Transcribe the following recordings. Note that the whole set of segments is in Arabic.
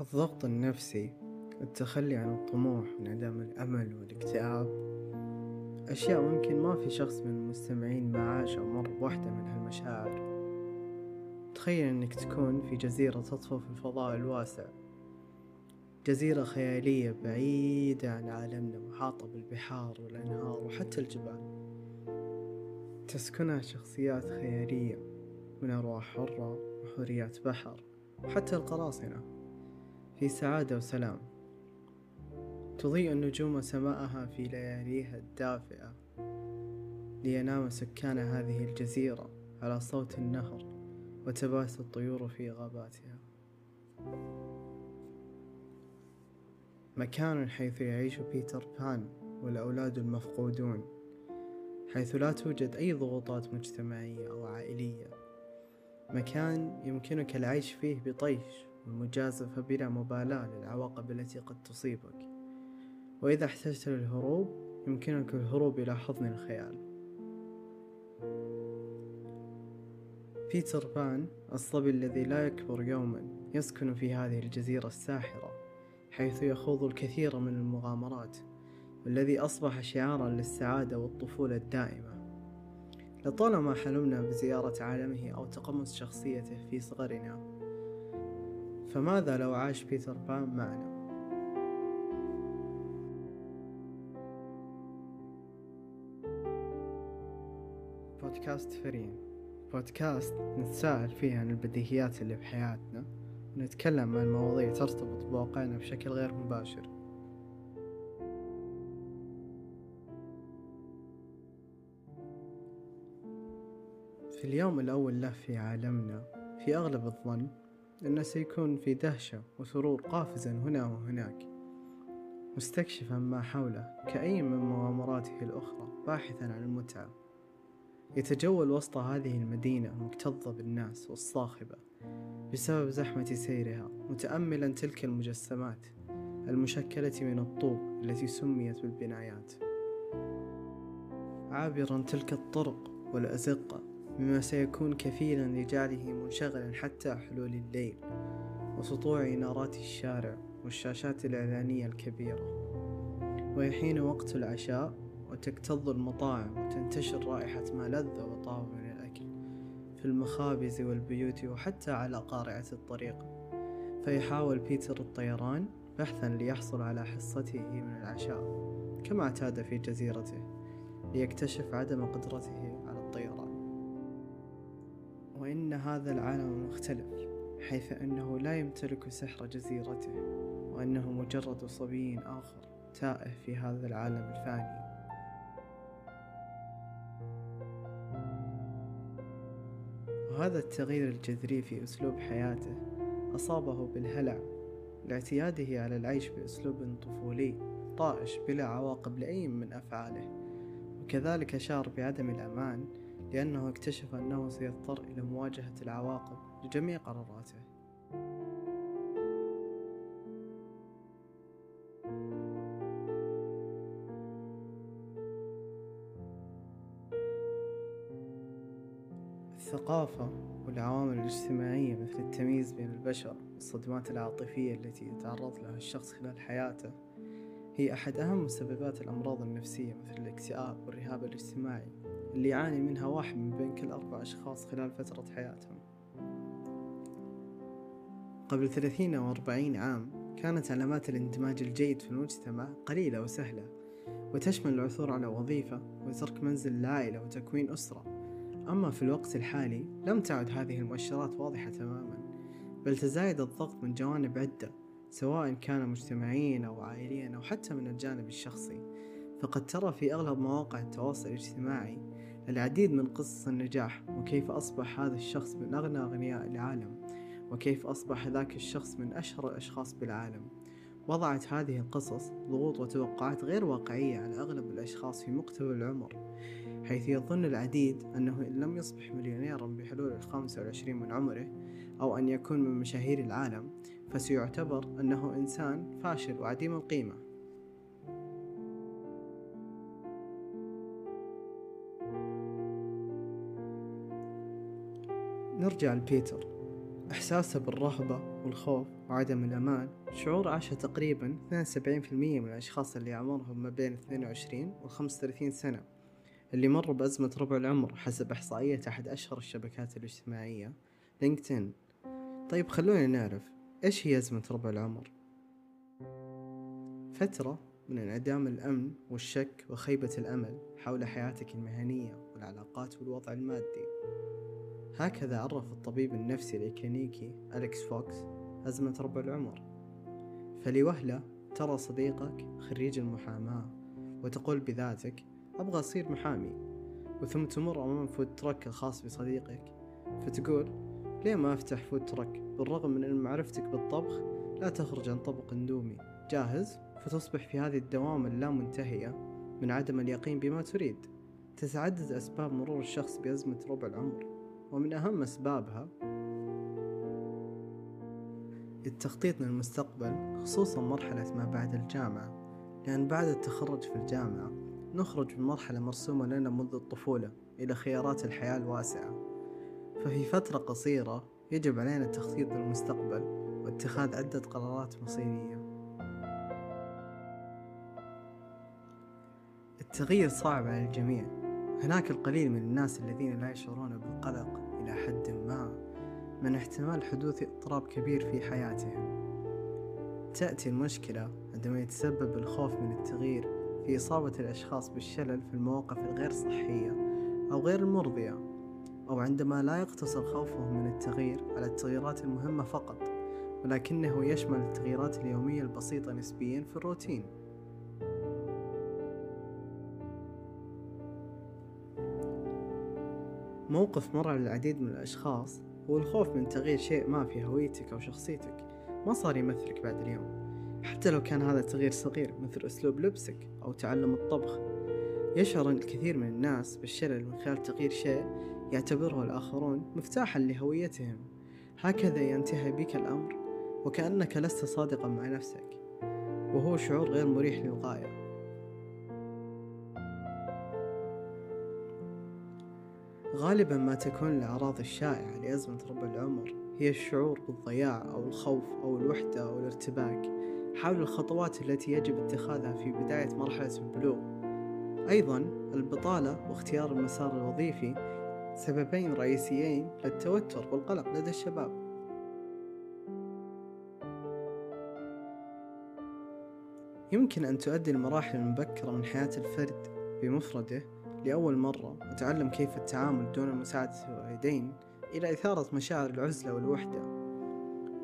الضغط النفسي التخلي عن الطموح انعدام الأمل والاكتئاب. أشياء ممكن ما في شخص من المستمعين ما عاش أو مر بواحدة من هالمشاعر. تخيل أنك تكون في جزيرة تطفو في الفضاء الواسع. جزيرة خيالية بعيدة عن عالمنا محاطة بالبحار والأنهار وحتى الجبال. تسكنها شخصيات خيالية من أرواح حرة وحوريات بحر وحتى القراصنة. في سعادة وسلام. تضيء النجوم سماءها في لياليها الدافئة لينام سكان هذه الجزيرة على صوت النهر وتبات الطيور في غاباتها. مكان حيث يعيش بيتر بان والأولاد المفقودون حيث لا توجد أي ضغوطات مجتمعية أو عائلية. مكان يمكنك العيش فيه بطيش والمجازفة بلا مبالاة للعواقب التي قد تصيبك. وإذا احتجت للهروب يمكنك الهروب إلى حضن الخيال. بيتر بان الصبي الذي لا يكبر يوما يسكن في هذه الجزيرة الساحرة حيث يخوض الكثير من المغامرات والذي أصبح شعارا للسعادة والطفولة الدائمة. لطالما حلمنا بزيارة عالمه أو تقمص شخصيته في صغرنا فماذا لو عاش بيتر بان معنا؟ بودكاست فرين بودكاست نتساءل فيه عن البديهيات اللي بحياتنا ونتكلم عن مواضيع ترتبط بواقعنا بشكل غير مباشر في اليوم الأول له في عالمنا في أغلب الظن أنه سيكون في دهشة وسرور قافزا هنا وهناك مستكشفا ما حوله كأي من مغامراته الأخرى باحثا عن المتعة. يتجول وسط هذه المدينة المكتظة بالناس والصاخبة بسبب زحمة سيرها متأملا تلك المجسمات المشكلة من الطوب التي سميت بالبنايات. عابرا تلك الطرق والأزقة بما سيكون كفيلا لجعله منشغلا حتى حلول الليل وسطوع إنارات الشارع والشاشات الإعلانية الكبيرة. ويحين وقت العشاء وتكتظ المطاعم وتنتشر رائحة ما لذ وطاب من الأكل في المخابز والبيوت وحتى على قارعة الطريق فيحاول بيتر الطيران بحثا ليحصل على حصته من العشاء كما اعتاد في جزيرته ليكتشف عدم قدرته وإن هذا العالم مختلف حيث أنه لا يمتلك سحر جزيرته وأنه مجرد صبي آخر تائه في هذا العالم الفاني. وهذا التغيير الجذري في أسلوب حياته أصابه بالهلع لاعتياده على العيش بأسلوب طفولي طائش بلا عواقب لأي من أفعاله. وكذلك شعر بعدم الأمان لأنه اكتشف أنه سيضطر إلى مواجهة العواقب لجميع قراراته. الثقافة والعوامل الاجتماعية مثل التمييز بين البشر والصدمات العاطفية التي يتعرض لها الشخص خلال حياته هي أحد أهم مسببات الأمراض النفسية مثل الاكتئاب والرهاب الاجتماعي. اللي يعاني منها واحد من بين كل أربع أشخاص خلال فترة حياتهم. قبل ثلاثين أو أربعين عام كانت علامات الإندماج الجيد في المجتمع قليلة وسهلة وتشمل العثور على وظيفة وترك منزل العائلة وتكوين أسرة. أما في الوقت الحالي لم تعد هذه المؤشرات واضحة تماما بل تزايد الضغط من جوانب عدة سواء كان مجتمعيا أو عائليا أو حتى من الجانب الشخصي. فقد ترى في أغلب مواقع التواصل الاجتماعي العديد من قصص النجاح وكيف أصبح هذا الشخص من أغنى أغنياء العالم وكيف أصبح ذاك الشخص من أشهر الأشخاص بالعالم. وضعت هذه القصص ضغوط وتوقعات غير واقعية على أغلب الأشخاص في مقتبل العمر حيث يظن العديد أنه إن لم يصبح مليونيرا بحلول الخامسة والعشرين من عمره أو أن يكون من مشاهير العالم فسيعتبر أنه إنسان فاشل وعديم القيمة. نرجع لبيتر. إحساسه بالرهبة والخوف وعدم الأمان. شعور عاشه تقريبا 72% من الأشخاص اللي عمرهم ما بين 22 و 35 سنة. اللي مروا بأزمة ربع العمر حسب إحصائية أحد أشهر الشبكات الاجتماعية LinkedIn. طيب خلونا نعرف إيش هي أزمة ربع العمر؟ فترة من انعدام الأمن والشك وخيبة الأمل حول حياتك المهنية والعلاقات والوضع المادي. هكذا عرف الطبيب النفسي الإكلينيكي أليكس فوكس أزمة ربع العمر. فلوهلة ترى صديقك خريج المحاماة وتقول بذاتك أبغى أصير محامي. وثم تمر أمام food truck الخاص بصديقك. فتقول ليه ما أفتح food truck بالرغم من أن معرفتك بالطبخ لا تخرج عن طبق اندومي. جاهز؟ فتصبح في هذه الدوامة اللامنتهية من عدم اليقين بما تريد. تتعدد أسباب مرور الشخص بأزمة ربع العمر ومن أهم أسبابها التخطيط للمستقبل خصوصا مرحلة ما بعد الجامعة. لأن بعد التخرج في الجامعة نخرج من مرحلة مرسومة لنا منذ الطفولة إلى خيارات الحياة الواسعة. ففي فترة قصيرة يجب علينا التخطيط للمستقبل واتخاذ عدة قرارات مصيرية. التغيير صعب على الجميع. هناك القليل من الناس الذين لا يشعرون بالقلق إلى حد ما من احتمال حدوث اضطراب كبير في حياتهم. تأتي المشكلة عندما يتسبب الخوف من التغيير في إصابة الأشخاص بالشلل في المواقف الغير صحية أو غير المرضية أو عندما لا يقتصر خوفهم من التغيير على التغييرات المهمة فقط ولكنه يشمل التغييرات اليومية البسيطة نسبيا في الروتين. موقف مر على العديد من الأشخاص هو الخوف من تغيير شيء ما في هويتك أو شخصيتك. ما صار يمثلك بعد اليوم. حتى لو كان هذا التغيير صغير مثل أسلوب لبسك أو تعلم الطبخ. يشعر الكثير من الناس بالشلل من خلال تغيير شيء يعتبره الآخرون مفتاحا لهويتهم. هكذا ينتهي بك الأمر وكأنك لست صادقا مع نفسك. وهو شعور غير مريح للغاية. غالبا ما تكون الأعراض الشائعة لأزمة ربع العمر هي الشعور بالضياع أو الخوف أو الوحدة أو الارتباك. حول الخطوات التي يجب اتخاذها في بداية مرحلة البلوغ. أيضا البطالة واختيار المسار الوظيفي سببين رئيسيين للتوتر والقلق لدى الشباب. يمكن أن تؤدي المراحل المبكرة من حياة الفرد بمفرده لأول مرة أتعلم كيف التعامل دون مساعدة الوالدين إلى إثارة مشاعر العزلة والوحدة.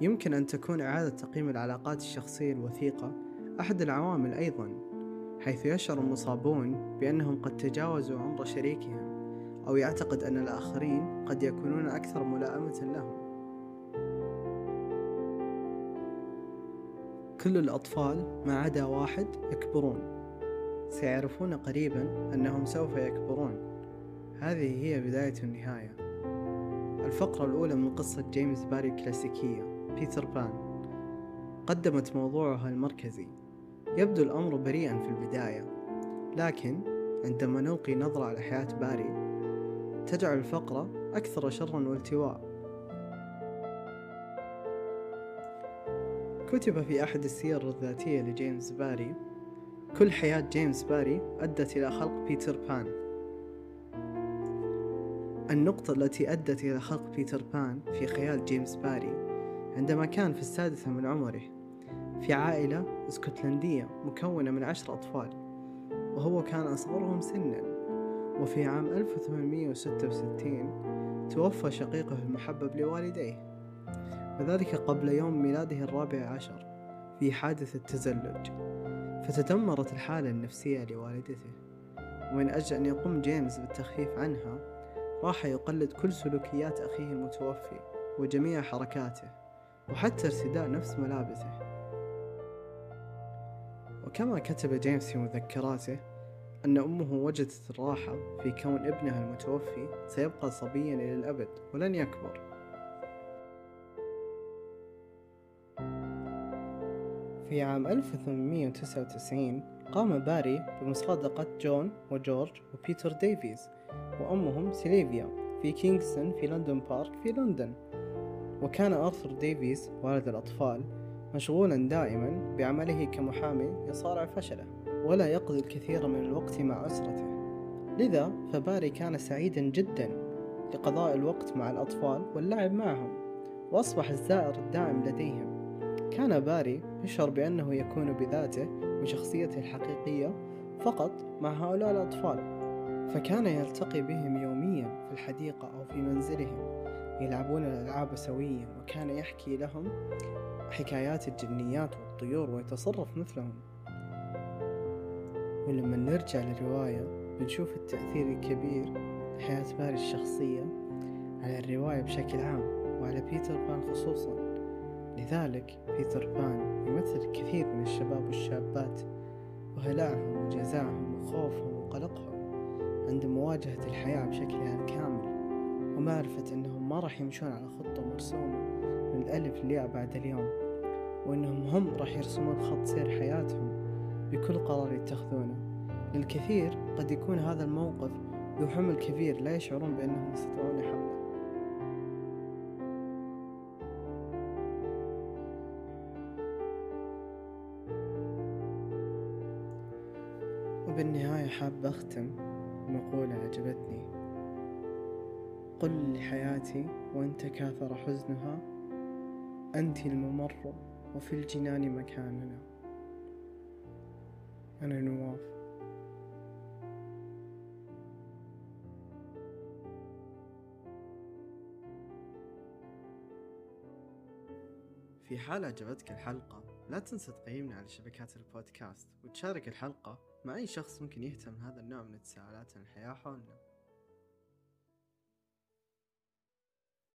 يمكن أن تكون إعادة تقييم العلاقات الشخصية الوثيقة أحد العوامل أيضا حيث يشعر المصابون بأنهم قد تجاوزوا عمر شريكهم أو يعتقد أن الآخرين قد يكونون أكثر ملائمة لهم. كل الأطفال ما عدا واحد يكبرون. سيعرفون قريبا أنهم سوف يكبرون. هذه هي بداية النهاية. الفقرة الأولى من قصة جيمس باري الكلاسيكية بيتر بان. قدمت موضوعها المركزي. يبدو الأمر بريئا في البداية. لكن عندما نلقي نظرة على حياة باري تجعل الفقرة أكثر شرا والتواء. كتب في أحد السير الذاتية لجيمس باري كل حياة جيمس باري أدت إلى خلق بيتر بان. النقطة التي أدت إلى خلق بيتر بان في خيال جيمس باري عندما كان في السادسة من عمره في عائلة إسكتلندية مكونة من عشر أطفال وهو كان أصغرهم سنا وفي عام 1866 توفى شقيقه المحبب لوالديه وذلك قبل يوم ميلاده الرابع عشر في حادث التزلج فتدمرت الحالة النفسية لوالدته. ومن أجل أن يقوم جيمس بالتخفيف عنها راح يقلد كل سلوكيات أخيه المتوفي وجميع حركاته وحتى ارتداء نفس ملابسه. وكما كتب جيمس في مذكراته أن أمه وجدت الراحة في كون ابنها المتوفي سيبقى صبيا إلى الأبد ولن يكبر. في عام 1899 قام باري بمصادقة جون وجورج وبيتر ديفيز وأمهم سيليفيا في كنسينغتون في لندن بارك في لندن. وكان أرثر ديفيز والد الأطفال مشغولا دائما بعمله كمحامي يصارع فشله ولا يقضي الكثير من الوقت مع أسرته. لذا فباري كان سعيدا جدا لقضاء الوقت مع الأطفال واللعب معهم وأصبح الزائر الدائم لديهم. كان باري يشعر بأنه يكون بذاته وشخصيته الحقيقية فقط مع هؤلاء الأطفال فكان يلتقي بهم يوميا في الحديقة أو في منزلهم يلعبون الألعاب سويا وكان يحكي لهم حكايات الجنيات والطيور ويتصرف مثلهم. ولما نرجع للرواية بنشوف التأثير الكبير لحياة باري الشخصية على الرواية بشكل عام وعلى بيتر بان خصوصا. لذلك بيتر بان يمثل الكثير من الشباب والشابات وهلعهم وجزعهم وخوفهم وقلقهم عند مواجهة الحياة بشكلها الكامل ومعرفة أنهم ما راح يمشون على خطة مرسومة من الألف للياء بعد اليوم وأنهم هم راح يرسمون خط سير حياتهم بكل قرار يتخذونه. للكثير قد يكون هذا الموقف ذو حمل كبير لا يشعرون بأنهم يستطيعون حمله وبالنهاية حاب أختم بمقولة عجبتني. قل لحياتي وإن تكاثر حزنها. أنت الممر وفي الجنان مكاننا. أنا نواف. في حال عجبتك الحلقة لا تنسى تقيمنا على شبكات البودكاست وتشارك الحلقة مع أي شخص ممكن يهتم هذا النوع من التساؤلات عن الحياة حولنا.